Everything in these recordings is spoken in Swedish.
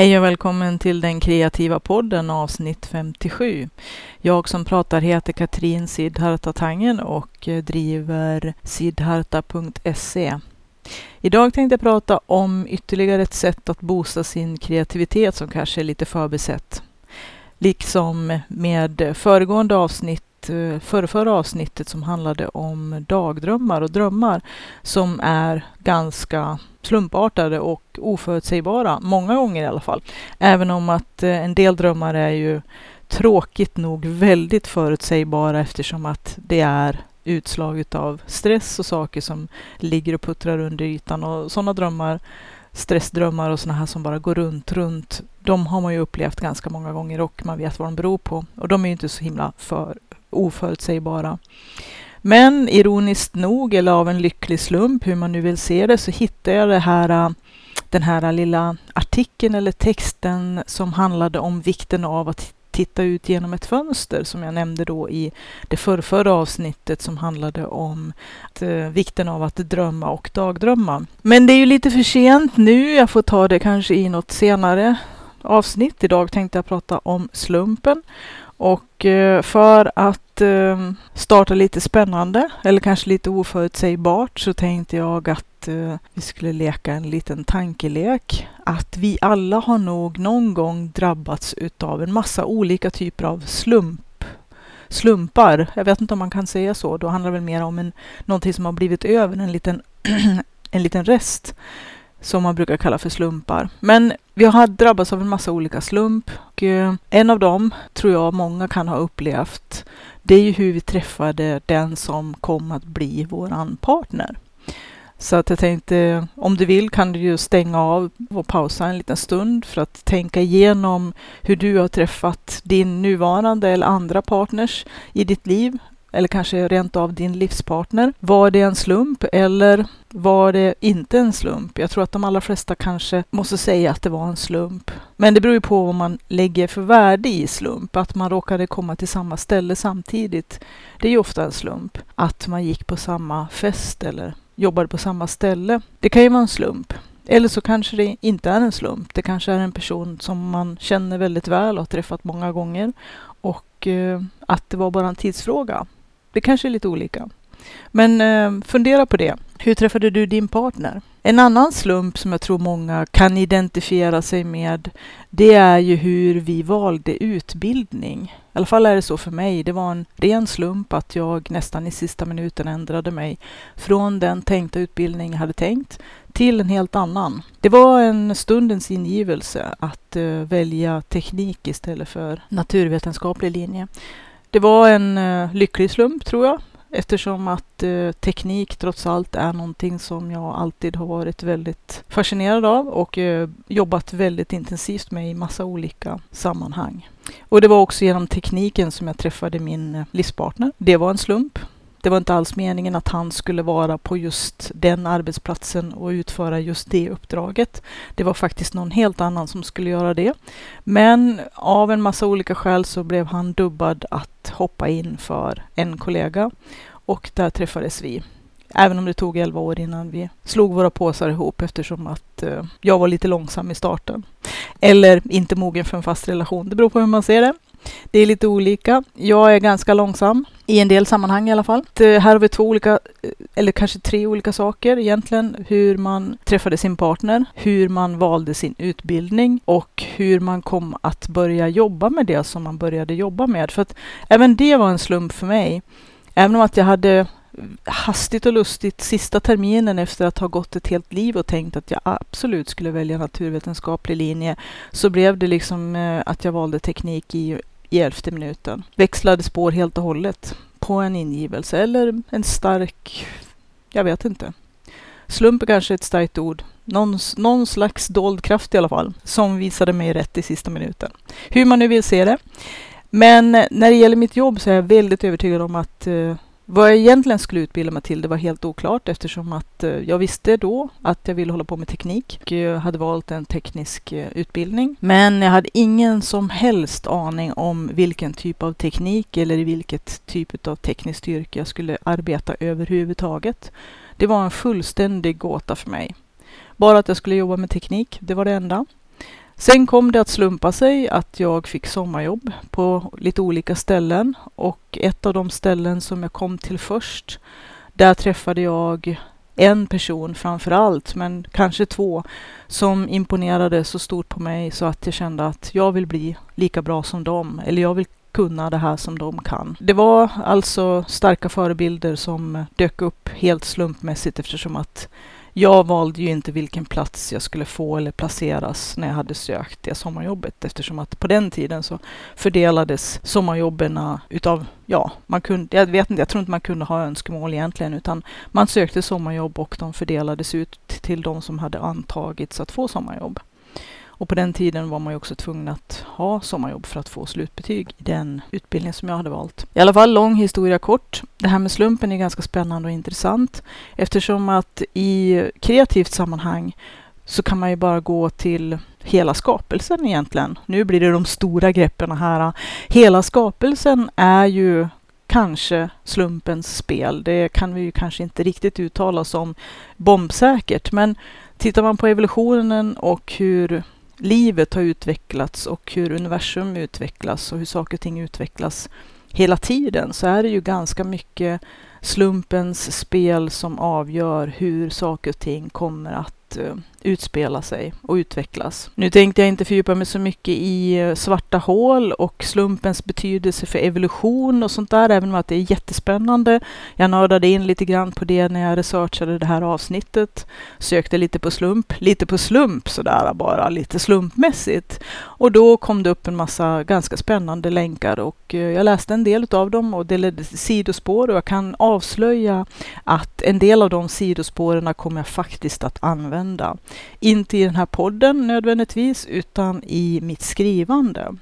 Hej och välkommen till den kreativa podden avsnitt 57. Jag som pratar heter Katrin eh, Sidharta Tangen och driver sidharta.se. Idag tänkte jag prata om ytterligare ett sätt att boosta sin kreativitet som kanske är lite förbisett. Liksom med föregående avsnitt Eh, förrförra förra avsnittet som handlade om dagdrömmar och drömmar som är ganska slumpartade och oförutsägbara, många gånger i alla fall. Även om att eh, en del drömmar är ju tråkigt nog väldigt förutsägbara eftersom att det är utslag av stress och saker som ligger och puttrar under ytan och sådana drömmar stressdrömmar och sådana här som bara går runt, runt. De har man ju upplevt ganska många gånger och man vet vad de beror på. Och de är ju inte så himla för oförutsägbara. Men ironiskt nog, eller av en lycklig slump, hur man nu vill se det, så hittade jag det här, äh, den här lilla artikeln eller texten som handlade om vikten av att titta ut genom ett fönster som jag nämnde då i det förrförra avsnittet som handlade om att, eh, vikten av att drömma och dagdrömma. Men det är ju lite för sent nu. Jag får ta det kanske i något senare avsnitt. Idag tänkte jag prata om slumpen och eh, för att ehm, starta lite spännande eller kanske lite oförutsägbart så tänkte jag att eh, vi skulle leka en liten tankelek. Att vi alla har nog någon gång drabbats utav en massa olika typer av slump slumpar. Jag vet inte om man kan säga så. Då handlar det väl mer om en, någonting som har blivit över, en liten, en liten rest som man brukar kalla för slumpar. Men vi har drabbats av en massa olika slump. Och eh, en av dem tror jag många kan ha upplevt. Det är ju hur vi träffade den som kom att bli våran partner. Så att jag tänkte, om du vill kan du ju stänga av och pausa en liten stund för att tänka igenom hur du har träffat din nuvarande eller andra partners i ditt liv eller kanske rent av din livspartner. Var det en slump eller var det inte en slump? Jag tror att de allra flesta kanske måste säga att det var en slump. Men det beror ju på vad man lägger för värde i slump. Att man råkade komma till samma ställe samtidigt. Det är ju ofta en slump. Att man gick på samma fest eller jobbade på samma ställe. Det kan ju vara en slump. Eller så kanske det inte är en slump. Det kanske är en person som man känner väldigt väl och har träffat många gånger. Och eh, att det var bara en tidsfråga det kanske är lite olika. Men eh, fundera på det. Hur träffade du din partner? En annan slump som jag tror många kan identifiera sig med, det är ju hur vi valde utbildning. I alla fall är det så för mig. Det var en ren slump att jag nästan i sista minuten ändrade mig från den tänkta utbildning jag hade tänkt till en helt annan. Det var en stundens ingivelse att uh, välja teknik istället för naturvetenskaplig linje. Det var en eh, lycklig slump tror jag eftersom att eh, teknik trots allt är någonting som jag alltid har varit väldigt fascinerad av och eh, jobbat väldigt intensivt med i massa olika sammanhang. Och det var också genom tekniken som jag träffade min eh, livspartner. Det var en slump. Det var inte alls meningen att han skulle vara på just den arbetsplatsen och utföra just det uppdraget. Det var faktiskt någon helt annan som skulle göra det. Men av en massa olika skäl så blev han dubbad att hoppa in för en kollega och där träffades vi. Även om det tog 11 år innan vi slog våra påsar ihop eftersom att eh, jag var lite långsam i starten. Eller inte mogen för en fast relation. Det beror på hur man ser det. Det är lite olika. Jag är ganska långsam i en del sammanhang i alla fall. Det, här har vi två olika, eh, eller kanske tre olika saker egentligen. Hur man träffade sin partner, hur man valde sin utbildning och hur man kom att börja jobba med det som man började jobba med. För att även det var en slump för mig. Även om att jag hade hastigt och lustigt sista terminen efter att ha gått ett helt liv och tänkt att jag absolut skulle välja naturvetenskaplig linje så blev det liksom eh, att jag valde teknik i i elfte minuten. Växlade spår helt och hållet på en ingivelse eller en stark, jag vet inte. Slump är kanske ett starkt ord. Någon, någon slags dold kraft i alla fall, som visade mig rätt i sista minuten. Hur man nu vill se det. Men när det gäller mitt jobb så är jag väldigt övertygad om att eh, vad jag egentligen skulle utbilda mig till, det var helt oklart eftersom att eh, jag visste då att jag ville hålla på med teknik och jag hade valt en teknisk eh, utbildning. Men jag hade ingen som helst aning om vilken typ av teknik eller i vilket typ av tekniskt yrke jag skulle arbeta överhuvudtaget. Det var en fullständig gåta för mig. Bara att jag skulle jobba med teknik, det var det enda. Sen kom det att slumpa sig att jag fick sommarjobb på lite olika ställen och ett av de ställen som jag kom till först, där träffade jag en person framför allt, men kanske två, som imponerade så stort på mig så att jag kände att jag vill bli lika bra som dem, eller jag vill kunna det här som de kan. Det var alltså starka förebilder som dök upp helt slumpmässigt eftersom att jag valde ju inte vilken plats jag skulle få eller placeras när jag hade sökt det sommarjobbet eftersom att på den tiden så fördelades sommarjobben utav, ja, man kunde, jag vet inte, jag tror inte man kunde ha önskemål egentligen utan man sökte sommarjobb och de fördelades ut till de som hade antagits att få sommarjobb. Och på den tiden var man ju också tvungen att ha sommarjobb för att få slutbetyg i den utbildning som jag hade valt. I alla fall lång historia kort. Det här med slumpen är ganska spännande och intressant eftersom att i kreativt sammanhang så kan man ju bara gå till hela skapelsen egentligen. Nu blir det de stora greppen här. Hela skapelsen är ju kanske slumpens spel. Det kan vi ju kanske inte riktigt uttala som bombsäkert, men tittar man på evolutionen och hur livet har utvecklats och hur universum utvecklas och hur saker och ting utvecklas hela tiden så är det ju ganska mycket slumpens spel som avgör hur saker och ting kommer att uh, utspela sig och utvecklas. Nu tänkte jag inte fördjupa mig så mycket i eh, svarta hål och slumpens betydelse för evolution och sånt där, även om att det är jättespännande. Jag nördade in lite grann på det när jag researchade det här avsnittet. Sökte lite på slump, lite på slump sådär bara, lite slumpmässigt. Och då kom det upp en massa ganska spännande länkar och eh, jag läste en del av dem och det ledde till sidospår och jag kan avslöja att en del av de sidospåren kommer jag faktiskt att använda. Inte i den här podden nödvändigtvis, utan i mitt skrivande.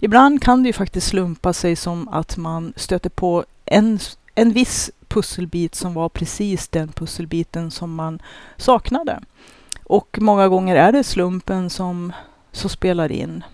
Ibland kan det ju faktiskt slumpa sig som att man stöter på en, en viss pusselbit som var precis den pusselbiten som man saknade. Och många gånger är det slumpen som, som spelar in.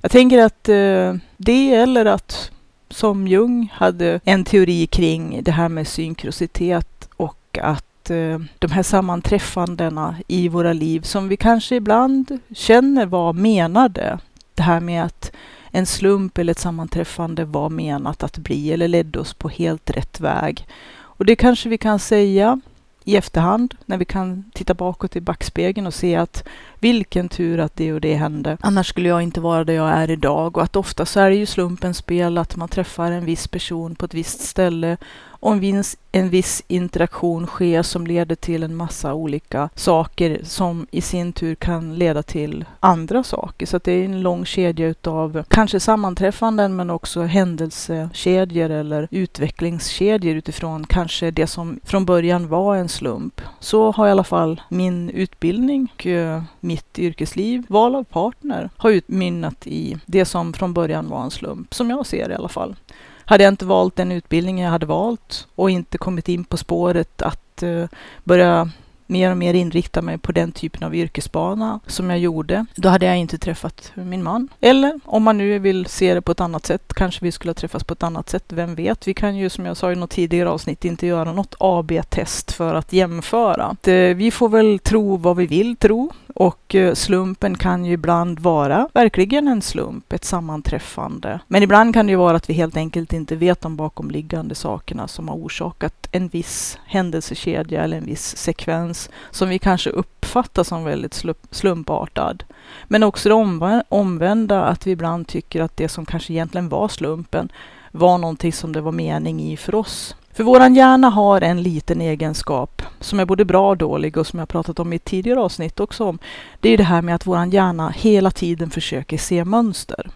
Jag tänker att eh, det eller att som Jung hade en teori kring det här med synkrositet och att Eh, de här sammanträffandena i våra liv som vi kanske ibland känner var menade. Det här med att en slump eller ett sammanträffande var menat att bli eller ledde oss på helt rätt väg. Och det kanske vi kan säga i efterhand när vi kan titta bakåt i backspegeln och se att vilken tur att det och det hände. Annars skulle jag inte vara där jag är idag och att ofta så är det ju slumpens spel att man träffar en viss person på ett visst ställe och en viss, en viss interaktion sker som leder till en massa olika saker som i sin tur kan leda till andra saker. Så det är en lång kedja utav kanske sammanträffanden men också händelsekedjor eller utvecklingskedjor utifrån kanske det som från början var en slump. Så har i alla fall min utbildning och eh, mitt yrkesliv, val av partner, har utmynnat i det som från början var en slump, som jag ser det i alla fall. Hade jag inte valt den utbildning jag hade valt och inte kommit in på spåret att eh, börja mer och mer inrikta mig på den typen av yrkesbana som jag gjorde, då hade jag inte träffat min man. Eller om man nu vill se det på ett annat sätt, kanske vi skulle ha träffats på ett annat sätt, vem vet? Vi kan ju som jag sa i något tidigare avsnitt inte göra något AB-test för att jämföra. Vi får väl tro vad vi vill tro och eh, slumpen kan ju ibland vara verkligen en slump, ett sammanträffande. Men ibland kan det ju vara att vi helt enkelt inte vet de bakomliggande sakerna som har orsakat en viss händelsekedja eller en viss sekvens som vi kanske uppfattar som väldigt slumpartad. Men också det omvända, att vi ibland tycker att det som kanske egentligen var slumpen var någonting som det var mening i för oss. För våran hjärna har en liten egenskap som är både bra och dålig och som jag pratat om i ett tidigare avsnitt också om. Det är det här med att våran hjärna hela tiden försöker se mönster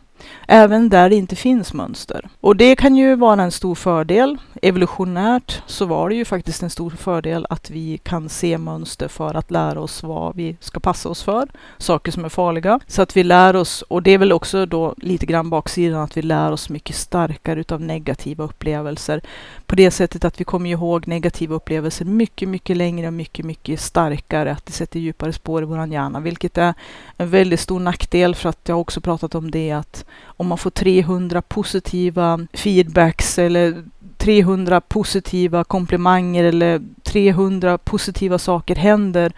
även där det inte finns mönster. Och det kan ju vara en stor fördel. Evolutionärt så var det ju faktiskt en stor fördel att vi kan se mönster för att lära oss vad vi ska passa oss för, saker som är farliga. Så att vi lär oss, och det är väl också då lite grann baksidan, att vi lär oss mycket starkare utav negativa upplevelser. På det sättet att vi kommer ihåg negativa upplevelser mycket, mycket längre och mycket, mycket starkare, att det sätter djupare spår i vår hjärna, vilket är en väldigt stor nackdel för att jag har också pratat om det att om man får 300 positiva feedbacks eller 300 positiva komplimanger eller 300 positiva saker händer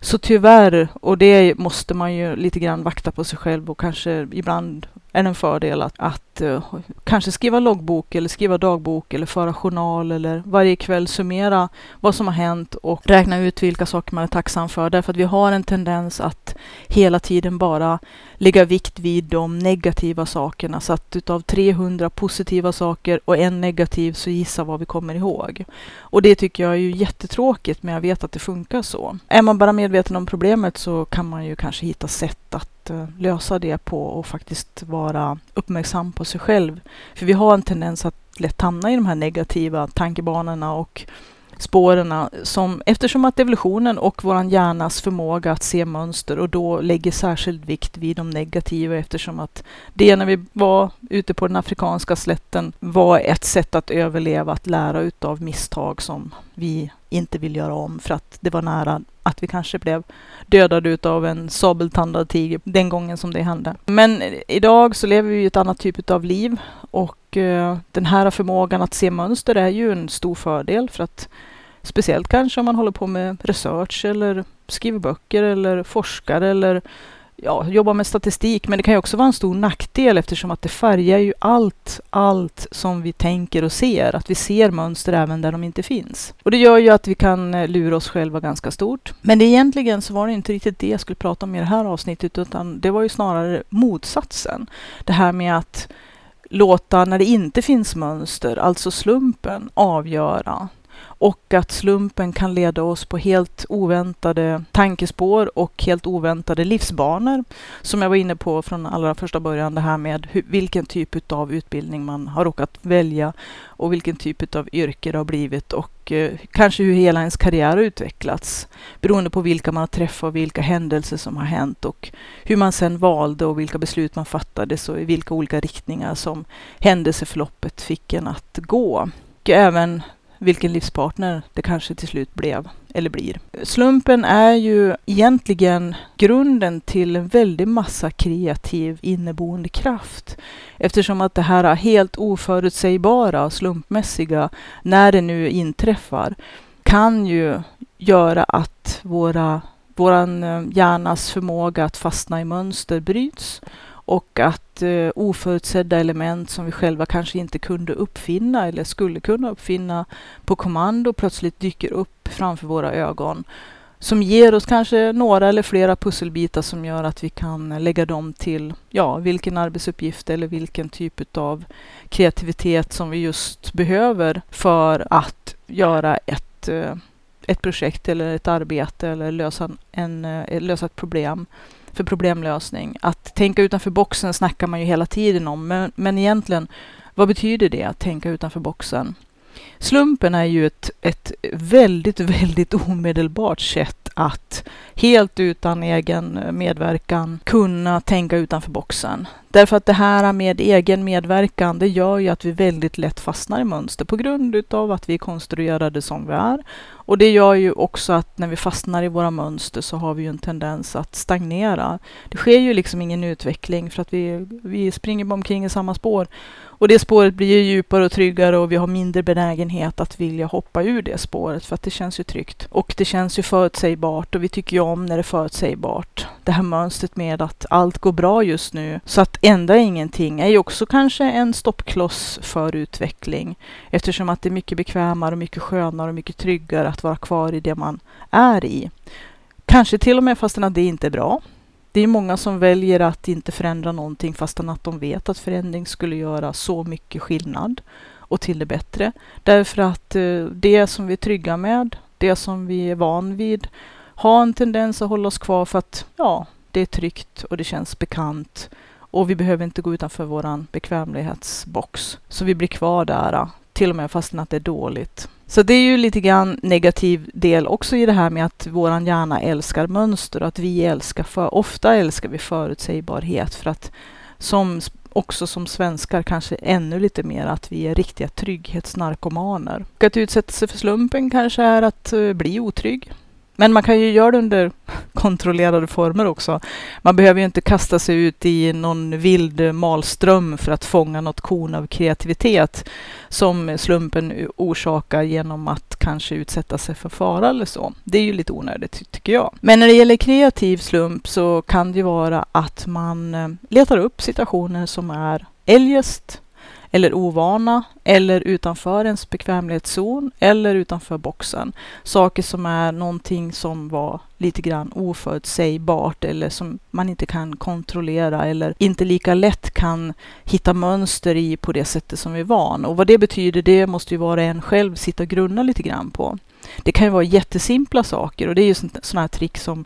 Så tyvärr, och det måste man ju lite grann vakta på sig själv och kanske ibland är det en fördel att, att uh, kanske skriva loggbok eller skriva dagbok eller föra journal eller varje kväll summera vad som har hänt och räkna ut vilka saker man är tacksam för. Därför att vi har en tendens att hela tiden bara lägga vikt vid de negativa sakerna. Så att utav 300 positiva saker och en negativ så gissa vad vi kommer ihåg. Och det tycker jag är ju jättetråkigt, men jag vet att det funkar så. Är man bara medveten om problemet så kan man ju kanske hitta sätt att Eh, lösa det på och faktiskt vara uppmärksam på sig själv. För vi har en tendens att lätt hamna i de här negativa tankebanorna och spåren som, eftersom att evolutionen och vår hjärnas förmåga att se mönster och då lägger särskild vikt vid de negativa eftersom att det när vi var ute på den afrikanska slätten var ett sätt att överleva, att lära utav misstag som vi inte vill göra om för att det var nära att vi kanske blev dödade utav en sabeltandad tiger den gången som det hände. Men idag så lever vi ju ett annat typ av liv och eh, den här förmågan att se mönster är ju en stor fördel för att speciellt kanske om man håller på med research eller skriver böcker eller forskar eller ja, jobbar med statistik. Men det kan ju också vara en stor nackdel eftersom att det färgar ju allt, allt som vi tänker och ser. Att vi ser mönster även där de inte finns. Och det gör ju att vi kan eh, lura oss själva ganska stort. Men egentligen så var det inte riktigt det jag skulle prata om i det här avsnittet utan det var ju snarare motsatsen. Det här med att låta när det inte finns mönster, alltså slumpen, avgöra och att slumpen kan leda oss på helt oväntade tankespår och helt oväntade livsbanor. Som jag var inne på från allra första början, det här med hur, vilken typ av utbildning man har råkat välja och vilken typ av yrke det har blivit och eh, kanske hur hela ens karriär har utvecklats beroende på vilka man har träffat och vilka händelser som har hänt och hur man sedan valde och vilka beslut man fattade och i vilka olika riktningar som händelseförloppet fick en att gå. Och även vilken livspartner det kanske till slut blev eller blir. Slumpen är ju egentligen grunden till en väldig massa kreativ inneboende kraft. Eftersom att det här helt oförutsägbara, slumpmässiga, när det nu inträffar, kan ju göra att våra, våran eh, hjärnas förmåga att fastna i mönster bryts och att eh, oförutsedda element som vi själva kanske inte kunde uppfinna eller skulle kunna uppfinna på kommando plötsligt dyker upp framför våra ögon. Som ger oss kanske några eller flera pusselbitar som gör att vi kan lägga dem till ja, vilken arbetsuppgift eller vilken typ av kreativitet som vi just behöver för att göra ett, eh, ett projekt eller ett arbete eller lösa, en, eh, lösa ett problem för problemlösning. Att tänka utanför boxen snackar man ju hela tiden om, men, men egentligen, vad betyder det att tänka utanför boxen? Slumpen är ju ett, ett väldigt, väldigt omedelbart sätt att helt utan egen medverkan kunna tänka utanför boxen. Därför att det här med egen medverkan, det gör ju att vi väldigt lätt fastnar i mönster på grund utav att vi är konstruerade som vi är. Och det gör ju också att när vi fastnar i våra mönster så har vi ju en tendens att stagnera. Det sker ju liksom ingen utveckling för att vi, vi springer omkring i samma spår. Och det spåret blir ju djupare och tryggare och vi har mindre benägenhet att vilja hoppa ur det spåret för att det känns ju tryggt. Och det känns ju förutsägbart och vi tycker ju om när det är förutsägbart. Det här mönstret med att allt går bra just nu så att ändra ingenting är ju också kanske en stoppkloss för utveckling eftersom att det är mycket bekvämare och mycket skönare och mycket tryggare att vara kvar i det man är i. Kanske till och med fastän att det inte är bra. Det är många som väljer att inte förändra någonting fastän att de vet att förändring skulle göra så mycket skillnad och till det bättre. Därför att eh, det som vi är trygga med, det som vi är van vid, har en tendens att hålla oss kvar för att ja, det är tryggt och det känns bekant och vi behöver inte gå utanför våran bekvämlighetsbox. Så vi blir kvar där, till och med fastän att det är dåligt. Så det är ju lite grann negativ del också i det här med att våran hjärna älskar mönster och att vi älskar för ofta älskar vi förutsägbarhet för att som också som svenskar kanske ännu lite mer att vi är riktiga trygghetsnarkomaner. Och att utsätta sig för slumpen kanske är att eh, bli otrygg. Men man kan ju göra det under kontrollerade former också. Man behöver ju inte kasta sig ut i någon vild malström för att fånga något korn av kreativitet som slumpen orsakar genom att kanske utsätta sig för fara eller så. Det är ju lite onödigt tycker jag. Men när det gäller kreativ slump så kan det ju vara att man eh, letar upp situationer som är eljest eller ovana eller utanför ens bekvämlighetszon eller utanför boxen. Saker som är någonting som var lite grann oförutsägbart eller som man inte kan kontrollera eller inte lika lätt kan hitta mönster i på det sättet som vi är van. Och vad det betyder, det måste ju vara en själv sitta och grunna lite grann på. Det kan ju vara jättesimpla saker och det är ju sådana här trick som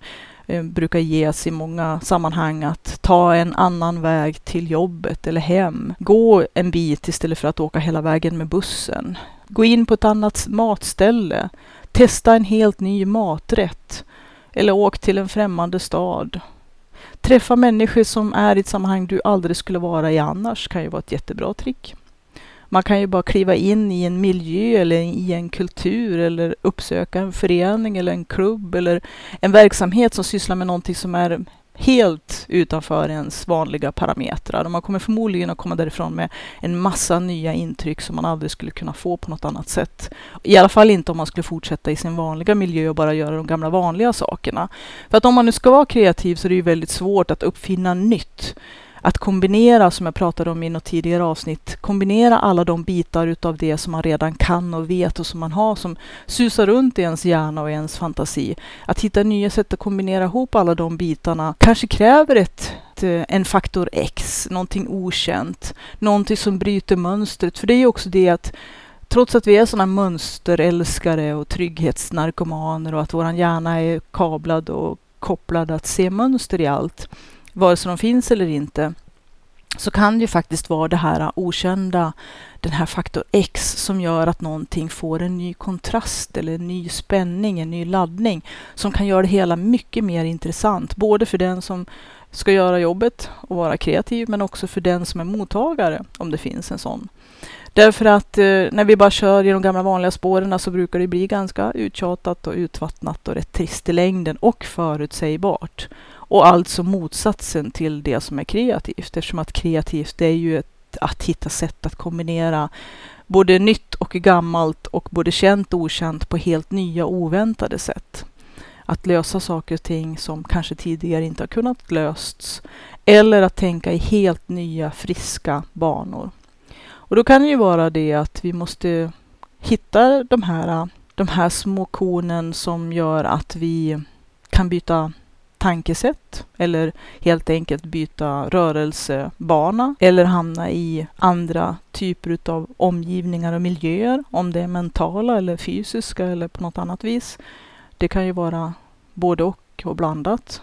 Eh, brukar ges i många sammanhang att ta en annan väg till jobbet eller hem. Gå en bit istället för att åka hela vägen med bussen. Gå in på ett annat matställe. Testa en helt ny maträtt. Eller åk till en främmande stad. Träffa människor som är i ett sammanhang du aldrig skulle vara i annars kan ju vara ett jättebra trick. Man kan ju bara kliva in i en miljö eller i en kultur eller uppsöka en förening eller en klubb eller en verksamhet som sysslar med någonting som är helt utanför ens vanliga parametrar. Och man kommer förmodligen att komma därifrån med en massa nya intryck som man aldrig skulle kunna få på något annat sätt. I alla fall inte om man skulle fortsätta i sin vanliga miljö och bara göra de gamla vanliga sakerna. För att om man nu ska vara kreativ så är det ju väldigt svårt att uppfinna nytt att kombinera, som jag pratade om i något tidigare avsnitt, kombinera alla de bitar utav det som man redan kan och vet och som man har som susar runt i ens hjärna och i ens fantasi. Att hitta nya sätt att kombinera ihop alla de bitarna kanske kräver ett eh, en faktor X, någonting okänt, någonting som bryter mönstret. För det är ju också det att trots att vi är sådana mönsterälskare och trygghetsnarkomaner och att våran hjärna är kablad och kopplad att se mönster i allt, vare sig de finns eller inte, så kan det ju faktiskt vara det här äh, okända, den här faktor X som gör att någonting får en ny kontrast eller en ny spänning, en ny laddning som kan göra det hela mycket mer intressant, både för den som ska göra jobbet och vara kreativ, men också för den som är mottagare, om det finns en sån. Därför att eh, när vi bara kör i de gamla vanliga spåren så brukar det bli ganska uttjatat och utvattnat och rätt trist i längden och förutsägbart. Och alltså motsatsen till det som är kreativt eftersom att kreativt det är ju ett, att hitta sätt att kombinera både nytt och gammalt och både känt och okänt på helt nya oväntade sätt. Att lösa saker och ting som kanske tidigare inte har kunnat lösts eller att tänka i helt nya friska banor. Och då kan det ju vara det att vi måste hitta de här, de här små kornen som gör att vi kan byta tankesätt eller helt enkelt byta rörelsebana eller hamna i andra typer av omgivningar och miljöer, om det är mentala eller fysiska eller på något annat vis. Det kan ju vara både och och blandat.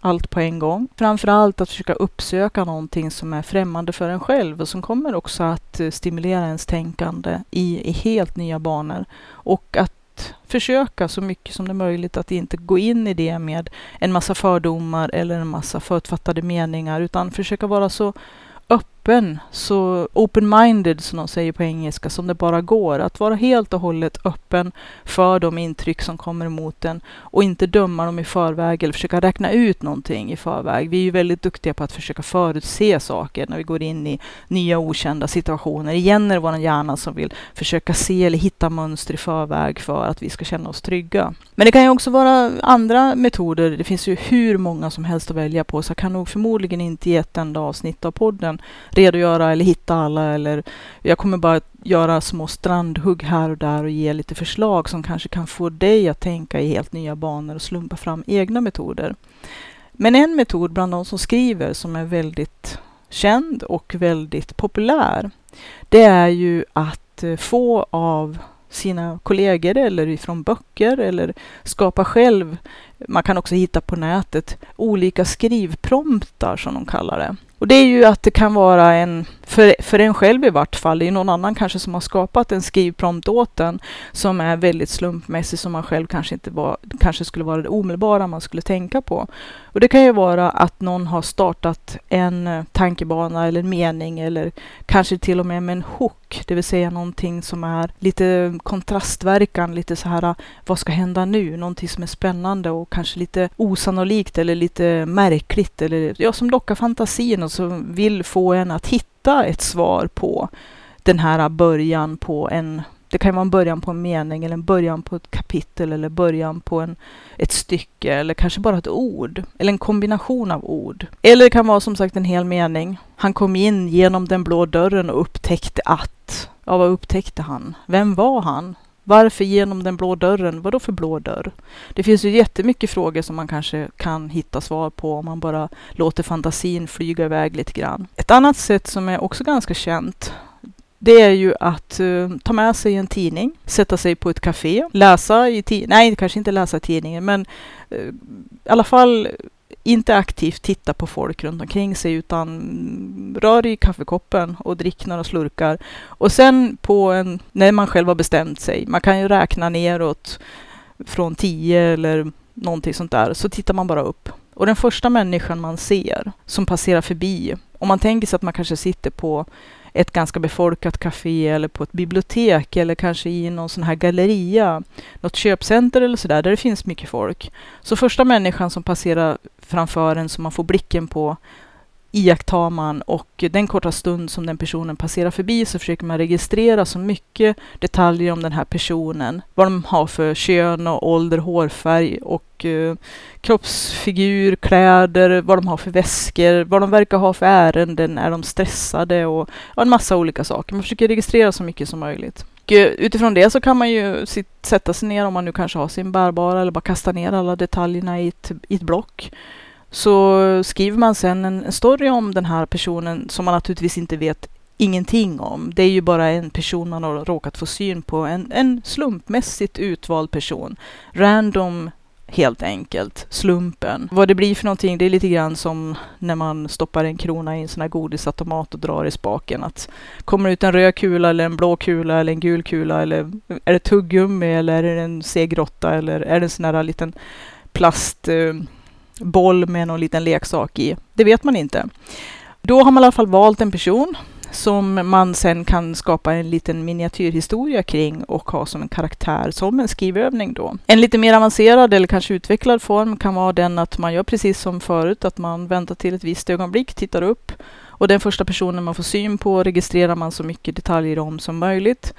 Allt på en gång. Framför allt att försöka uppsöka någonting som är främmande för en själv och som kommer också att stimulera ens tänkande i, i helt nya banor. Och att försöka så mycket som det är möjligt att inte gå in i det med en massa fördomar eller en massa förutfattade meningar, utan försöka vara så öppen, så open-minded som de säger på engelska, som det bara går. Att vara helt och hållet öppen för de intryck som kommer emot en och inte döma dem i förväg eller försöka räkna ut någonting i förväg. Vi är ju väldigt duktiga på att försöka förutse saker när vi går in i nya okända situationer. Igen är det vår hjärna som vill försöka se eller hitta mönster i förväg för att vi ska känna oss trygga. Men det kan ju också vara andra metoder. Det finns ju hur många som helst att välja på, så jag kan nog förmodligen inte i ett enda avsnitt av podden redogöra eller hitta alla eller jag kommer bara göra små strandhugg här och där och ge lite förslag som kanske kan få dig att tänka i helt nya banor och slumpa fram egna metoder. Men en metod bland de som skriver som är väldigt känd och väldigt populär, det är ju att eh, få av sina kollegor eller ifrån böcker eller skapa själv Man kan också hitta på nätet olika skrivpromptar som de kallar det. Och det är ju att det kan vara en, för, för en själv i vart fall, det är någon annan kanske som har skapat en skrivprompt åt en som är väldigt slumpmässig som man själv kanske inte var, kanske skulle vara det omedelbara man skulle tänka på. Och det kan ju vara att någon har startat en eh, tankebana eller en mening eller kanske till och med med en hook, det vill säga någonting som är lite kontrastverkan, lite så här vad ska hända nu? Någonting som är spännande och kanske lite osannolikt eller lite märkligt eller ja, som lockar fantasin och som vill få en att hitta ett svar på den här början på en det kan vara en början på en mening eller en början på ett kapitel eller början på en, ett stycke eller kanske bara ett ord eller en kombination av ord. Eller det kan vara som sagt en hel mening. Han kom in genom den blå dörren och upptäckte att. Ja, vad upptäckte han? Vem var han? Varför genom den blå dörren? Vad då för blå dörr? Det finns ju jättemycket frågor som man kanske kan hitta svar på om man bara låter fantasin flyga iväg lite grann. Ett annat sätt som är också ganska känt det är ju att uh, ta med sig en tidning, sätta sig på ett café, läsa i tidningen, nej kanske inte läsa tidningen, men uh, i alla fall inte aktivt titta på folk runt omkring sig utan rör i kaffekoppen och drick några slurkar. Och sen på en, när man själv har bestämt sig, man kan ju räkna neråt från tio eller någonting sånt där, så tittar man bara upp. Och den första människan man ser som passerar förbi, om man tänker sig att man kanske sitter på ett ganska befolkat café eller på ett bibliotek eller kanske i någon sån här galleria, något köpcenter eller sådär, där det finns mycket folk. Så första människan som passerar framför en som man får blicken på iakttar man och den korta stund som den personen passerar förbi så försöker man registrera så mycket detaljer om den här personen. Vad de har för kön och ålder, hårfärg och eh, kroppsfigur, kläder, vad de har för väskor, vad de verkar ha för ärenden, är de stressade och ja, en massa olika saker. Man försöker registrera så mycket som möjligt. Och eh, utifrån det så kan man ju sitt, sätta sig ner om man nu kanske har sin bärbara eller bara kasta ner alla detaljerna i ett, i ett block så skriver man sen en, en story om den här personen som man naturligtvis inte vet ingenting om. Det är ju bara en person man har råkat få syn på, en, en slumpmässigt utvald person. Random helt enkelt. Slumpen. Vad det blir för någonting, det är lite grann som när man stoppar en krona i en sån här godisautomat och drar i spaken. Att kommer ut en röd kula eller en blå kula eller en gul kula eller är det tuggummi eller är det en segrotta eller är det en sån här liten plast eh, boll med någon liten leksak i. Det vet man inte. Då har man i alla fall valt en person som man sen kan skapa en liten miniatyrhistoria kring och ha som en karaktär, som en skrivövning då. En lite mer avancerad eller kanske utvecklad form kan vara den att man gör precis som förut, att man väntar till ett visst ögonblick, tittar upp och den första personen man får syn på registrerar man så mycket detaljer om som möjligt.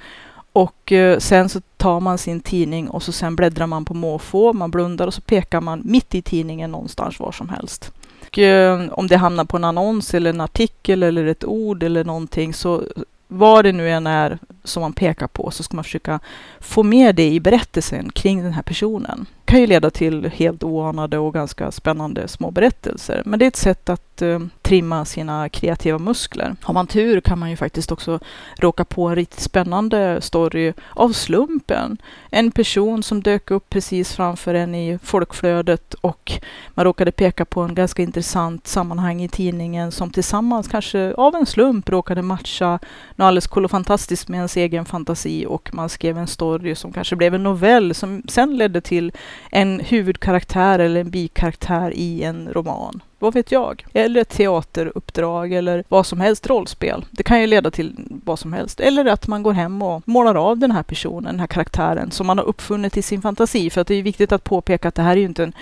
Och eh, sen så tar man sin tidning och så sen bläddrar man på måfå, man blundar och så pekar man mitt i tidningen någonstans var som helst. Och eh, om det hamnar på en annons eller en artikel eller ett ord eller någonting så eh, vad det nu än är som man pekar på så ska man försöka få med det i berättelsen kring den här personen. Det kan ju leda till helt oanade och ganska spännande små berättelser. Men det är ett sätt att eh, trimma sina kreativa muskler. Har man tur kan man ju faktiskt också råka på en riktigt spännande story av slumpen. En person som dök upp precis framför en i folkflödet och man råkade peka på en ganska intressant sammanhang i tidningen som tillsammans kanske av en slump råkade matcha något alldeles cool och fantastiskt med ens egen fantasi och man skrev en story som kanske blev en novell som sen ledde till en huvudkaraktär eller en bikaraktär i en roman vad vet jag? Eller ett teateruppdrag eller vad som helst, rollspel. Det kan ju leda till vad som helst. Eller att man går hem och målar av den här personen, den här karaktären som man har uppfunnit i sin fantasi. För att det är viktigt att påpeka att det här är ju inte en,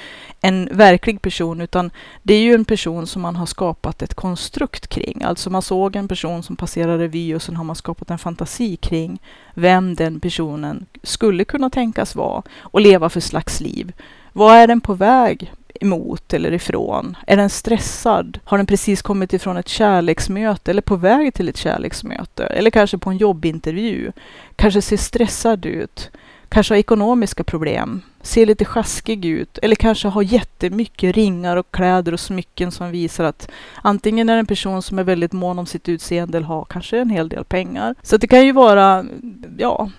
en verklig person utan det är ju en person som man har skapat ett konstrukt kring. Alltså man såg en person som passerade revy och sen har man skapat en fantasi kring vem den personen skulle kunna tänkas vara och leva för slags liv. Vad är den på väg emot eller ifrån? Är den stressad? Har den precis kommit ifrån ett kärleksmöte eller på väg till ett kärleksmöte? Eller kanske på en jobbintervju? Kanske ser stressad ut? Kanske har ekonomiska problem? Ser lite sjaskig ut? Eller kanske har jättemycket ringar och kläder och smycken som visar att antingen är det en person som är väldigt mån om sitt utseende eller har kanske en hel del pengar. Så det kan ju vara, ja,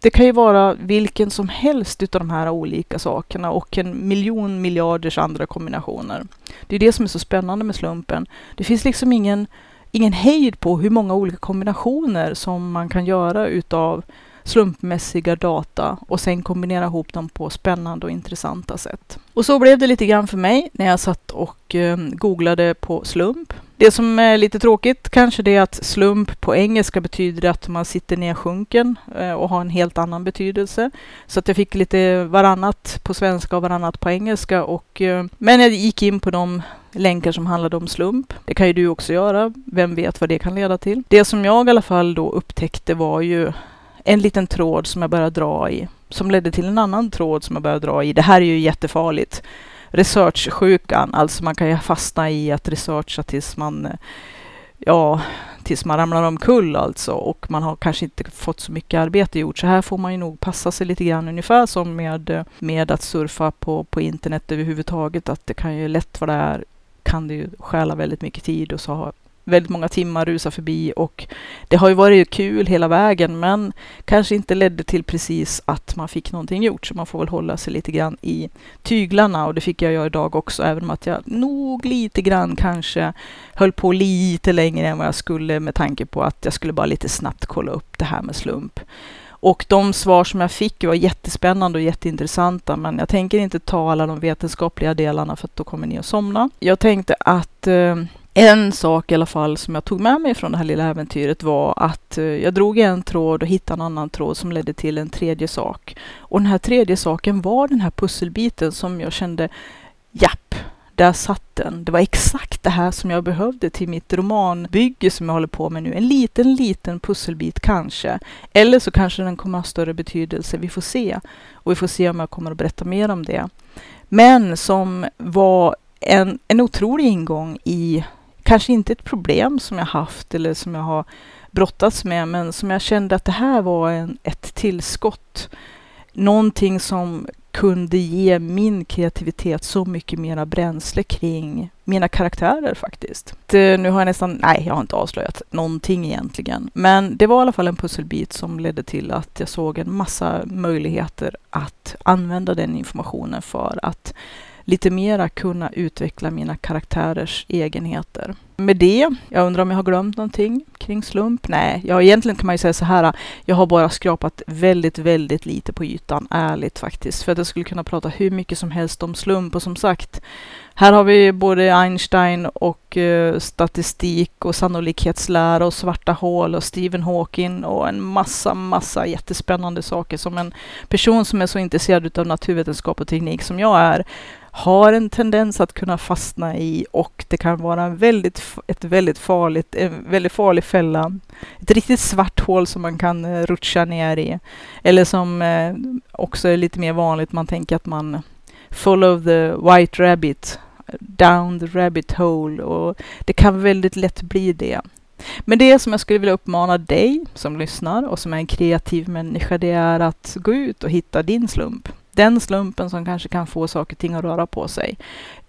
det kan ju vara vilken som helst utav de här olika sakerna och en miljon miljarders andra kombinationer. Det är det som är så spännande med slumpen. Det finns liksom ingen, ingen hejd på hur många olika kombinationer som man kan göra utav slumpmässiga data och sen kombinera ihop dem på spännande och intressanta sätt. Och så blev det lite grann för mig när jag satt och eh, googlade på slump. Det som är lite tråkigt kanske det är att slump på engelska betyder att man sitter nedsjunken eh, och har en helt annan betydelse. Så att jag fick lite varannat på svenska och varannat på engelska. Och, eh, men jag gick in på de länkar som handlade om slump. Det kan ju du också göra. Vem vet vad det kan leda till? Det som jag i alla fall då upptäckte var ju en liten tråd som jag började dra i, som ledde till en annan tråd som jag började dra i. Det här är ju jättefarligt. Researchsjukan, alltså man kan ju fastna i att researcha tills man, eh, ja, tills man ramlar omkull alltså. Och man har kanske inte fått så mycket arbete gjort. Så här får man ju nog passa sig lite grann ungefär som med, eh, med att surfa på, på internet överhuvudtaget, att det kan ju lätt vara där kan det ju stjäla väldigt mycket tid och så väldigt många timmar rusa förbi och det har ju varit kul hela vägen men kanske inte ledde till precis att man fick någonting gjort så man får väl hålla sig lite grann i tyglarna och det fick jag göra idag också även om att jag nog lite grann kanske höll på lite längre än vad jag skulle med tanke på att jag skulle bara lite snabbt kolla upp det här med slump. Och de svar som jag fick var jättespännande och jätteintressanta, men jag tänker inte ta alla de vetenskapliga delarna för att då kommer ni att somna. Jag tänkte att eh, en sak i alla fall som jag tog med mig från det här lilla äventyret var att eh, jag drog en tråd och hittade en annan tråd som ledde till en tredje sak. Och den här tredje saken var den här pusselbiten som jag kände, japp, där satt den. Det var exakt det här som jag behövde till mitt romanbygge som jag håller på med nu. En liten, liten pusselbit kanske. Eller så kanske den kommer ha större betydelse. Vi får se. Och vi får se om jag kommer att berätta mer om det. Men som var en, en otrolig ingång i kanske inte ett problem som jag haft eller som jag har brottats med, men som jag kände att det här var en, ett tillskott. Någonting som kunde ge min kreativitet så mycket mera bränsle kring mina karaktärer faktiskt. Det, eh, nu har jag nästan, nej jag har inte avslöjat någonting egentligen. Men det var i alla fall en pusselbit som ledde till att jag såg en massa möjligheter att använda den informationen för att lite mera kunna utveckla mina karaktärers egenheter. Med det, jag undrar om jag har glömt någonting kring slump? Nej, ja, egentligen kan man ju säga så här. Jag har bara skrapat väldigt, väldigt lite på ytan, ärligt faktiskt. För att jag skulle kunna prata hur mycket som helst om slump och som sagt, här har vi både Einstein och uh, statistik och sannolikhetslära och svarta hål och Stephen Hawking och en massa, massa jättespännande saker som en person som är så intresserad av naturvetenskap och teknik som jag är har en tendens att kunna fastna i och det kan vara en väldigt, ett väldigt farligt, en väldigt farlig fälla. Ett riktigt svart hål som man kan eh, rutscha ner i. Eller som eh, också är lite mer vanligt, man tänker att man follow the white rabbit, down the rabbit hole och det kan väldigt lätt bli det. Men det som jag skulle vilja uppmana dig som lyssnar och som är en kreativ människa, det är att gå ut och hitta din slump den slumpen som kanske kan få saker och ting att röra på sig.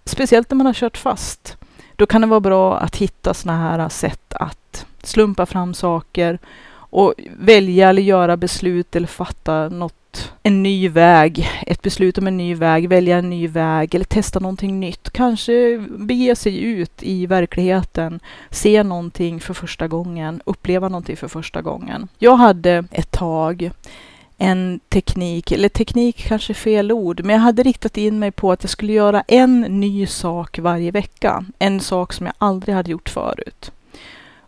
Speciellt när man har kört fast. Då kan det vara bra att hitta sådana här sätt att slumpa fram saker och välja eller göra beslut eller fatta något, en ny väg, ett beslut om en ny väg, välja en ny väg eller testa någonting nytt. Kanske bege sig ut i verkligheten, se någonting för första gången, uppleva någonting för första gången. Jag hade ett tag en teknik, eller teknik kanske är fel ord, men jag hade riktat in mig på att jag skulle göra en ny sak varje vecka. En sak som jag aldrig hade gjort förut.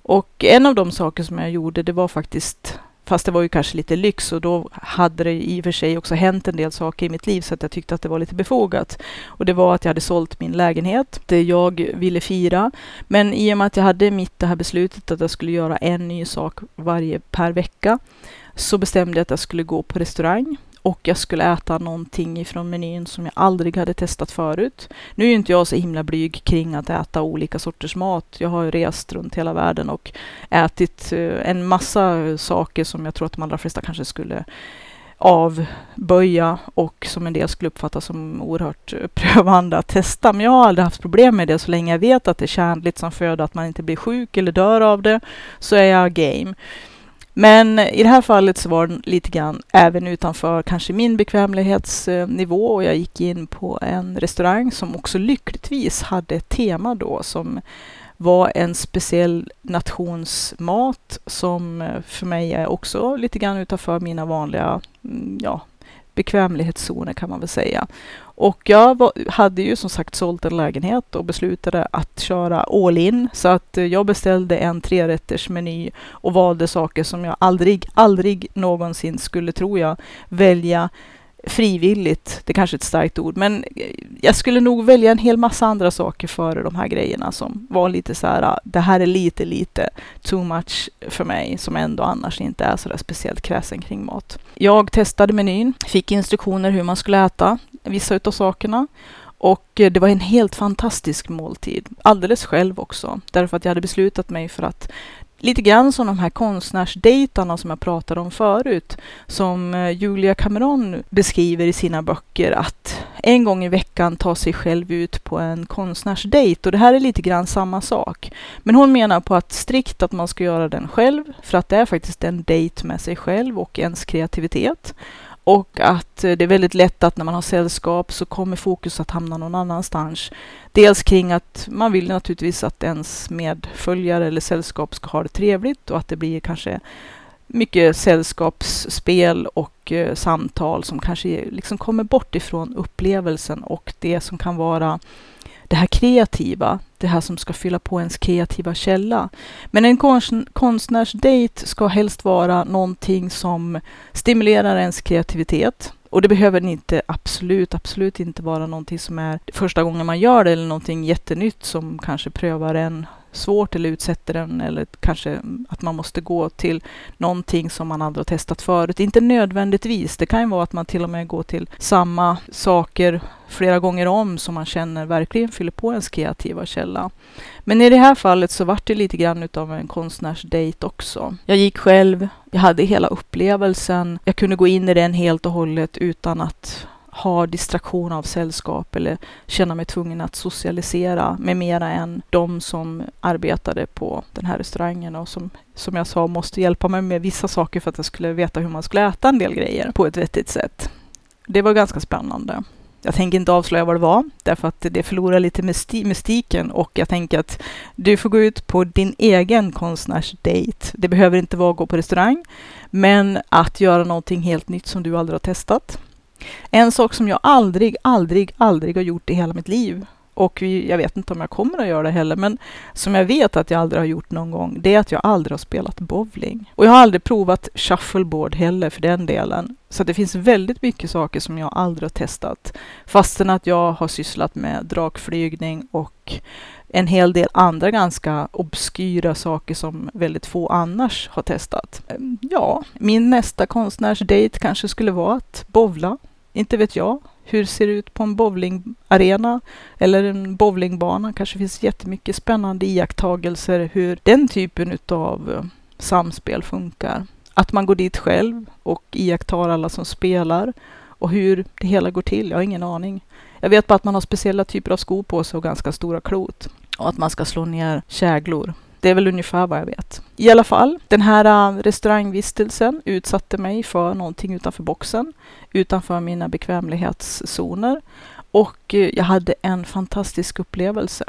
Och en av de saker som jag gjorde, det var faktiskt, fast det var ju kanske lite lyx och då hade det i och för sig också hänt en del saker i mitt liv så att jag tyckte att det var lite befogat. Och det var att jag hade sålt min lägenhet, det jag ville fira. Men i och med att jag hade mitt det här beslutet att jag skulle göra en ny sak varje per vecka så bestämde jag att jag skulle gå på restaurang och jag skulle äta någonting ifrån menyn som jag aldrig hade testat förut. Nu är ju inte jag så himla blyg kring att äta olika sorters mat. Jag har ju rest runt hela världen och ätit eh, en massa saker som jag tror att de allra flesta kanske skulle avböja och som en del skulle uppfatta som oerhört eh, prövande att testa. Men jag har aldrig haft problem med det så länge jag vet att det är tjänligt som föda, att man inte blir sjuk eller dör av det, så är jag game. Men i det här fallet så var den lite grann även utanför kanske min bekvämlighetsnivå och jag gick in på en restaurang som också lyckligtvis hade ett tema då som var en speciell nationsmat som eh, för mig är också lite grann utanför mina vanliga mm, ja, bekvämlighetszoner kan man väl säga. Och jag var, hade ju som sagt sålt en lägenhet och beslutade att köra all in. Så att eh, jag beställde en trerättersmeny och valde saker som jag aldrig, aldrig någonsin skulle, tror jag, välja frivilligt, det är kanske är ett starkt ord, men jag skulle nog välja en hel massa andra saker före de här grejerna som var lite så här, ah, det här är lite, lite too much för mig som ändå annars inte är så där speciellt kräsen kring mat. Jag testade menyn, fick instruktioner hur man skulle äta vissa utav sakerna och det var en helt fantastisk måltid. Alldeles själv också. Därför att jag hade beslutat mig för att lite grann som de här konstnärsdejtarna som jag pratade om förut, som eh, Julia Cameron beskriver i sina böcker, att en gång i veckan ta sig själv ut på en konstnärsdejt. Och det här är lite grann samma sak. Men hon menar på att strikt att man ska göra den själv, för att det är faktiskt en dejt med sig själv och ens kreativitet. Och att eh, det är väldigt lätt att när man har sällskap så kommer fokus att hamna någon annanstans. Dels kring att man vill naturligtvis att ens medföljare eller sällskap ska ha det trevligt och att det blir kanske mycket sällskapsspel och eh, samtal som kanske liksom kommer bort ifrån upplevelsen och det som kan vara det här kreativa, det här som ska fylla på ens kreativa källa. Men en konstnärsdejt ska helst vara någonting som stimulerar ens kreativitet. Och det behöver inte absolut, absolut inte vara någonting som är första gången man gör det eller någonting jättenytt som kanske prövar en svårt eller utsätter en eller kanske att man måste gå till någonting som man aldrig har testat förut. Inte nödvändigtvis. Det kan ju vara att man till och med går till samma saker flera gånger om som man känner verkligen fyller på ens kreativa källa. Men i det här fallet så vart det lite grann utav en konstnärsdejt också. Jag gick själv, jag hade hela upplevelsen. Jag kunde gå in i den helt och hållet utan att ha distraktion av sällskap eller känna mig tvungen att socialisera med mera än de som arbetade på den här restaurangen och som, som jag sa, måste hjälpa mig med vissa saker för att jag skulle veta hur man skulle äta en del grejer på ett vettigt sätt. Det var ganska spännande. Jag tänker inte avslöja vad det var, därför att det förlorar lite mysti mystiken och jag tänker att du får gå ut på din egen konstnärsdate. Det behöver inte vara att gå på restaurang, men att göra någonting helt nytt som du aldrig har testat. En sak som jag aldrig, aldrig, aldrig har gjort i hela mitt liv och jag vet inte om jag kommer att göra det heller, men som jag vet att jag aldrig har gjort någon gång, det är att jag aldrig har spelat bowling. Och jag har aldrig provat shuffleboard heller för den delen. Så det finns väldigt mycket saker som jag aldrig har testat. Fastän att jag har sysslat med drakflygning och en hel del andra ganska obskyra saker som väldigt få annars har testat. Ja, min nästa konstnärsdate kanske skulle vara att bowla. Inte vet jag. Hur ser det ut på en bowlingarena eller en bowlingbana? Kanske finns jättemycket spännande iakttagelser hur den typen av eh, samspel funkar. Att man går dit själv och iakttar alla som spelar och hur det hela går till. Jag har ingen aning. Jag vet bara att man har speciella typer av skor på sig och ganska stora klot och att man ska slå ner käglor. Det är väl ungefär vad jag vet. I alla fall, den här äh, restaurangvistelsen utsatte mig för någonting utanför boxen, utanför mina bekvämlighetszoner och eh, jag hade en fantastisk upplevelse.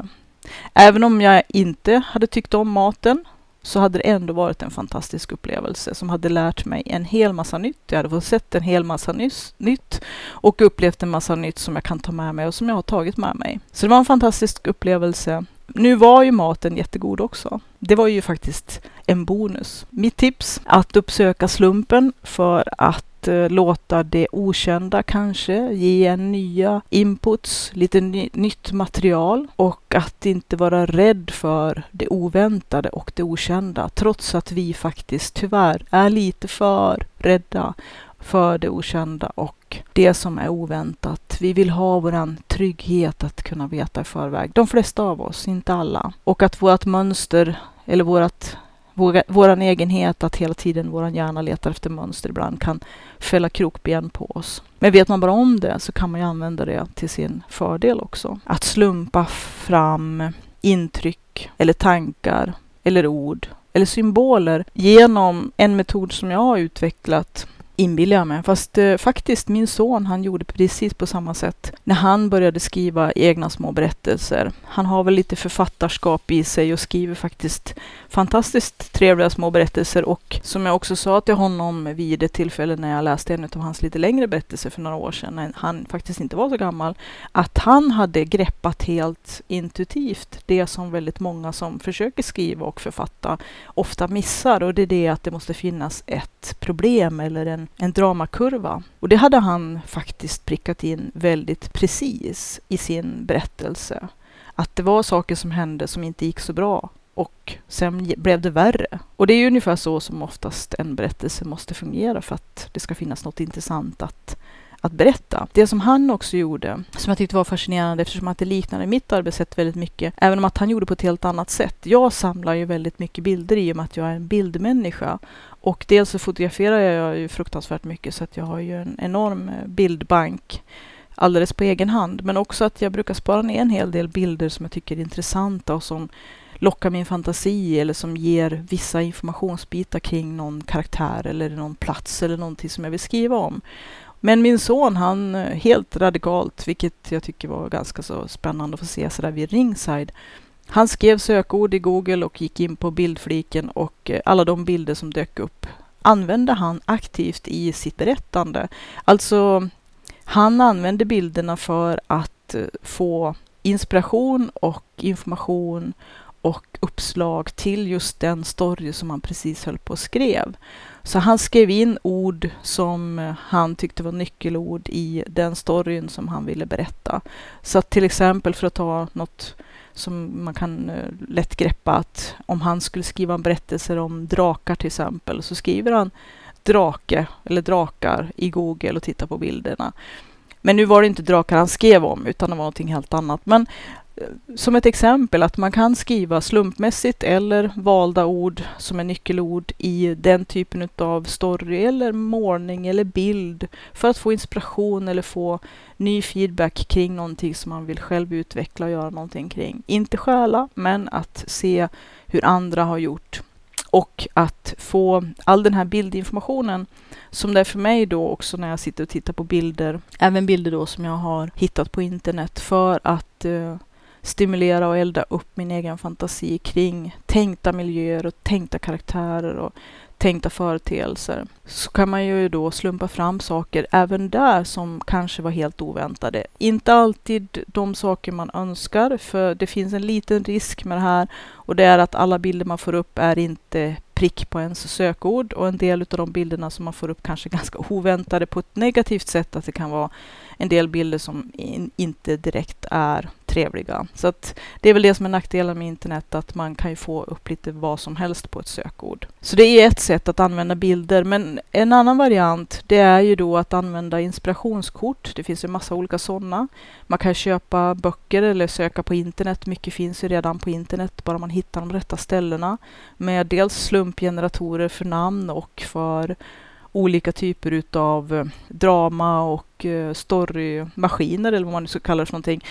Även om jag inte hade tyckt om maten så hade det ändå varit en fantastisk upplevelse som hade lärt mig en hel massa nytt. Jag hade fått sett en hel massa nyss, nytt och upplevt en massa nytt som jag kan ta med mig och som jag har tagit med mig. Så det var en fantastisk upplevelse nu var ju maten jättegod också. Det var ju faktiskt en bonus. Mitt tips, att uppsöka slumpen för att eh, låta det okända kanske ge en nya inputs, lite ny, nytt material och att inte vara rädd för det oväntade och det okända trots att vi faktiskt tyvärr är lite för rädda för det okända och det som är oväntat. Vi vill ha våran trygghet att kunna veta i förväg. De flesta av oss, inte alla. Och att vårt mönster eller vårat vår, våran egenhet att hela tiden våran hjärna letar efter mönster ibland kan fälla krokben på oss. Men vet man bara om det så kan man ju använda det till sin fördel också. Att slumpa fram intryck eller tankar eller ord eller symboler genom en metod som jag har utvecklat inbillar jag mig. Fast eh, faktiskt min son, han gjorde precis på samma sätt när han började skriva egna små berättelser. Han har väl lite författarskap i sig och skriver faktiskt fantastiskt trevliga små berättelser och som jag också sa till honom vid ett tillfälle när jag läste en av hans lite längre berättelser för några år sedan, när han faktiskt inte var så gammal, att han hade greppat helt intuitivt det som väldigt många som försöker skriva och författa ofta missar och det är det att det måste finnas ett problem eller en, en dramakurva. Och det hade han faktiskt prickat in väldigt precis i sin berättelse. Att det var saker som hände som inte gick så bra och sen blev det värre. Och det är ungefär så som oftast en berättelse måste fungera för att det ska finnas något intressant att, att berätta. Det som han också gjorde, som jag tyckte var fascinerande eftersom att det liknade mitt arbetssätt väldigt mycket, även om att han gjorde på ett helt annat sätt. Jag samlar ju väldigt mycket bilder i och med att jag är en bildmänniska. Och dels så fotograferar jag ju fruktansvärt mycket så att jag har ju en enorm eh, bildbank alldeles på egen hand. Men också att jag brukar spara ner en hel del bilder som jag tycker är intressanta och som lockar min fantasi eller som ger vissa informationsbitar kring någon karaktär eller någon plats eller någonting som jag vill skriva om. Men min son, han eh, helt radikalt, vilket jag tycker var ganska så spännande att få se sådär vid ringside. Han skrev sökord i Google och gick in på bildfliken och eh, alla de bilder som dök upp använde han aktivt i sitt berättande. Alltså, han använde bilderna för att eh, få inspiration och information och uppslag till just den story som han precis höll på och skrev. Så han skrev in ord som eh, han tyckte var nyckelord i den storyn som han ville berätta. Så att till exempel för att ta något som man kan eh, lätt greppa att om han skulle skriva en berättelse om drakar till exempel så skriver han drake eller drakar i Google och tittar på bilderna. Men nu var det inte drakar han skrev om utan det var någonting helt annat. Men som ett exempel att man kan skriva slumpmässigt eller valda ord som är nyckelord i den typen av story eller målning eller bild för att få inspiration eller få ny feedback kring någonting som man vill själv utveckla och göra någonting kring. Inte stjäla, men att se hur andra har gjort och att få all den här bildinformationen som det är för mig då också när jag sitter och tittar på bilder, även bilder då som jag har hittat på internet för att uh, stimulera och elda upp min egen fantasi kring tänkta miljöer och tänkta karaktärer och tänkta företeelser. Så kan man ju då slumpa fram saker även där som kanske var helt oväntade. Inte alltid de saker man önskar, för det finns en liten risk med det här och det är att alla bilder man får upp är inte prick på ens sökord och en del av de bilderna som man får upp kanske ganska oväntade på ett negativt sätt, att det kan vara en del bilder som in, inte direkt är trevliga. Så att det är väl det som är nackdelen med internet, att man kan ju få upp lite vad som helst på ett sökord. Så det är ett sätt att använda bilder, men en annan variant, det är ju då att använda inspirationskort. Det finns ju massa olika sådana. Man kan köpa böcker eller söka på internet. Mycket finns ju redan på internet, bara man hittar de rätta ställena. Med dels slumpgeneratorer för namn och för olika typer utav eh, drama och eh, storymaskiner eller vad man nu ska kalla det för någonting.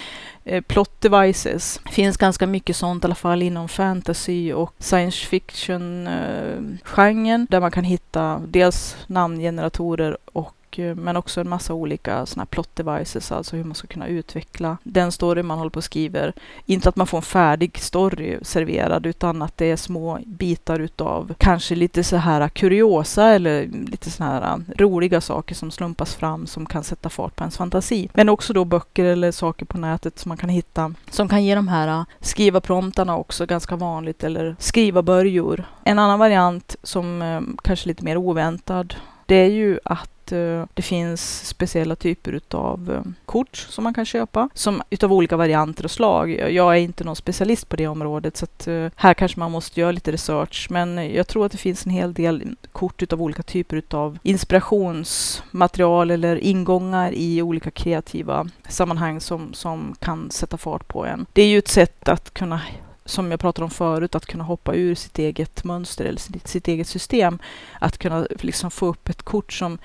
Eh, plot devices. Det finns ganska mycket sånt i alla fall inom fantasy och science fiction-genren där man kan hitta dels namngeneratorer och och, eh, men också en massa olika såna plot devices, alltså hur man ska kunna utveckla den story man håller på och skriver. Inte att man får en färdig story serverad, utan att det är små bitar utav kanske lite så här kuriosa eller lite så här eh, roliga saker som slumpas fram som kan sätta fart på ens fantasi. Men också då böcker eller saker på nätet som man kan hitta som kan ge de här eh, skriva promptarna också ganska vanligt eller skriva börjor. En annan variant som kanske är lite mer oväntad det är ju att Eh, det finns speciella typer utav eh, kort som man kan köpa som utav olika varianter och slag. Jag är inte någon specialist på det området så att eh, här kanske man måste göra lite research men jag tror att det finns en hel del kort utav olika typer utav inspirationsmaterial eller ingångar i olika kreativa sammanhang som, som kan sätta fart på en. Det är ju ett sätt att kunna som jag pratade om förut, att kunna hoppa ur sitt eget mönster eller sitt, sitt eget system. Att kunna liksom få upp ett kort som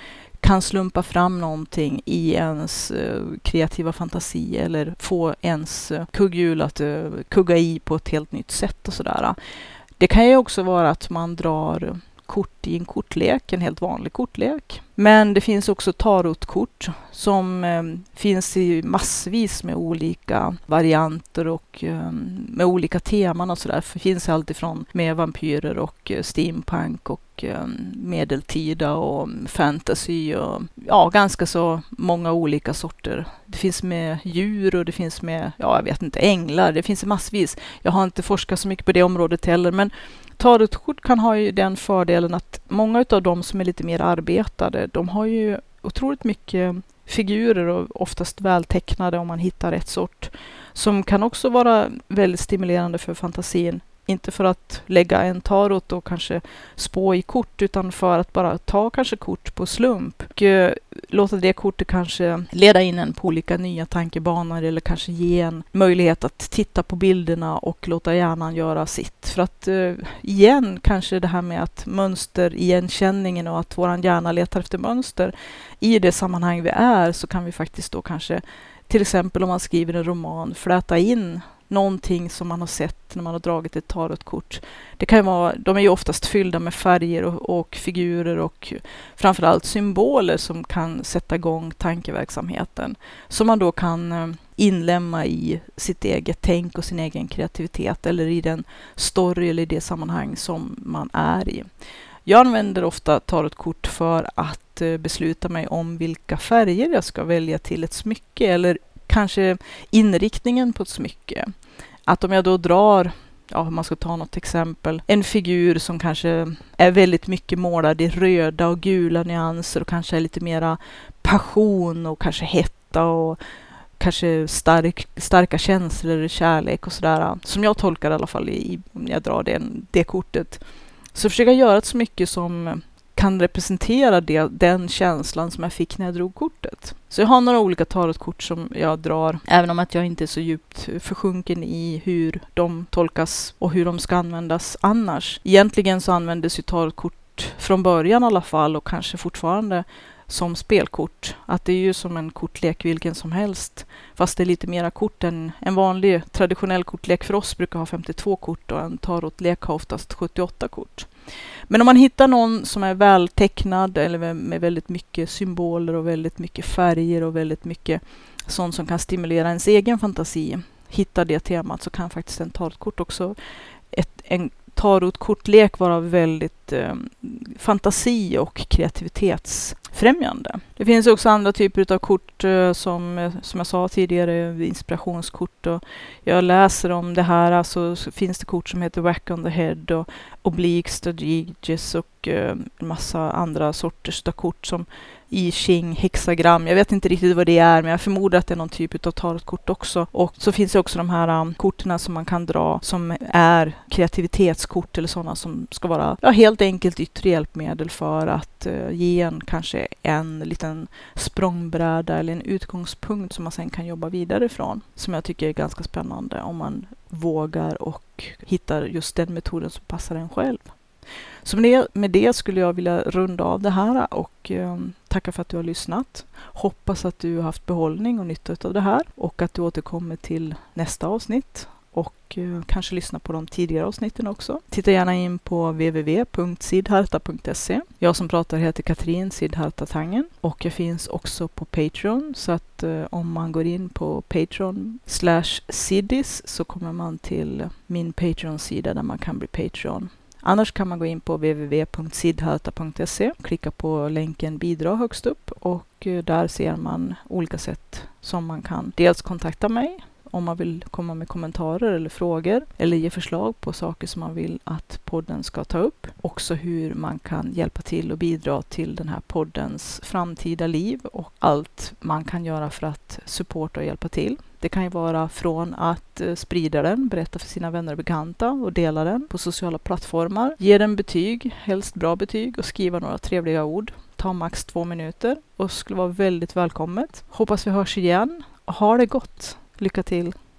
kan slumpa fram någonting i ens eh, kreativa fantasi eller få ens eh, kugghjul att eh, kugga i på ett helt nytt sätt och sådär. Det kan ju också vara att man drar kort i en kortlek, en helt vanlig kortlek. Men det finns också tarotkort som eh, finns i massvis med olika varianter och eh, med olika teman och sådär. Det finns alltifrån med vampyrer och eh, steampunk och eh, medeltida och ehm, fantasy och ja, ganska så många olika sorter. Det finns med djur och det finns med, ja, jag vet inte, änglar. Det finns massvis. Jag har inte forskat så mycket på det området heller, men Tarotkort kan ha ju den fördelen att många av de som är lite mer arbetade, de har ju otroligt mycket figurer och oftast vältecknade om man hittar rätt sort, som kan också vara väldigt stimulerande för fantasin. Inte för att lägga en tarot och kanske spå i kort, utan för att bara ta kanske kort på slump och eh, låta det kortet kanske leda in en på olika nya tankebanor eller kanske ge en möjlighet att titta på bilderna och låta hjärnan göra sitt. För att eh, igen, kanske det här med att mönster igenkänningen och att vår hjärna letar efter mönster i det sammanhang vi är så kan vi faktiskt då kanske till exempel om man skriver en roman, fläta in någonting som man har sett när man har dragit ett tarotkort. Det kan vara, de är ju oftast fyllda med färger och, och figurer och framförallt symboler som kan sätta igång tankeverksamheten. Som man då kan eh, inlämna i sitt eget tänk och sin egen kreativitet eller i den story eller i det sammanhang som man är i. Jag använder ofta tarotkort för att eh, besluta mig om vilka färger jag ska välja till ett smycke eller kanske inriktningen på ett smycke. Att om jag då drar ja, om man ska ta något exempel, en figur som kanske är väldigt mycket målad i röda och gula nyanser och kanske är lite mera passion och kanske hetta och kanske stark, starka känslor, kärlek och sådär. Som jag tolkar i alla fall i, om jag drar den, det kortet. Så försöka göra ett smycke som kan representera det, den känslan som jag fick när jag drog kortet. Så jag har några olika tarotkort som jag drar, även om att jag inte är så djupt försjunken i hur de tolkas och hur de ska användas annars. Egentligen så användes ju tarotkort från början i alla fall och kanske fortfarande som spelkort. Att det är ju som en kortlek vilken som helst. Fast det är lite mera kort än en vanlig traditionell kortlek för oss brukar ha 52 kort och en tarotlek har oftast 78 kort. Men om man hittar någon som är vältecknad eller med väldigt mycket symboler och väldigt mycket färger och väldigt mycket sånt som kan stimulera ens egen fantasi, hitta det temat så kan faktiskt en tarotkort också ett, en tarotkortlek vara väldigt eh, fantasi och kreativitetsfrämjande. Det finns också andra typer av kort eh, som, eh, som jag sa tidigare, inspirationskort och jag läser om det här, alltså finns det kort som heter Whack on the Head och Oblique Strategies och eh, massa andra sorters av kort som i Ching hexagram. Jag vet inte riktigt vad det är, men jag förmodar att det är någon typ av tarotkort också. Och så finns det också de här um, korten som man kan dra som är kreativitetskort eller sådana som ska vara ja, helt enkelt yttre hjälpmedel för att uh, ge en kanske en liten språngbräda eller en utgångspunkt som man sen kan jobba vidare ifrån. Som jag tycker är ganska spännande om man vågar och hittar just den metoden som passar en själv. Så med det, skulle jag vilja runda av det här och ehm, tacka för att du har lyssnat. Hoppas att du har haft behållning och nytta av det här och att du återkommer till nästa avsnitt och eh, kanske lyssna på de tidigare avsnitten också. Titta gärna in på www.sidharta.se. Jag som pratar heter Katrin Sidharta Tangen och jag finns också på Patreon så att eh, om man går in på Patreon slash Sidis så kommer man till min Patreon-sida där man kan bli Patreon. Annars kan man gå in på www.sidharta.se, klicka på länken bidra högst upp och eh, där ser man olika sätt som man kan dels kontakta mig om man vill komma med kommentarer eller frågor eller ge förslag på saker som man vill att podden ska ta upp. Också hur man kan hjälpa till och bidra till den här poddens framtida liv och allt man kan göra för att supporta och hjälpa till. Det kan ju vara från att eh, sprida den, berätta för sina vänner och bekanta och dela den på sociala plattformar. Ge den betyg, helst bra betyg och skriva några trevliga ord. Ta max två minuter och skulle vara väldigt välkommet. Hoppas vi hörs igen. Ha det gott! Lycka till!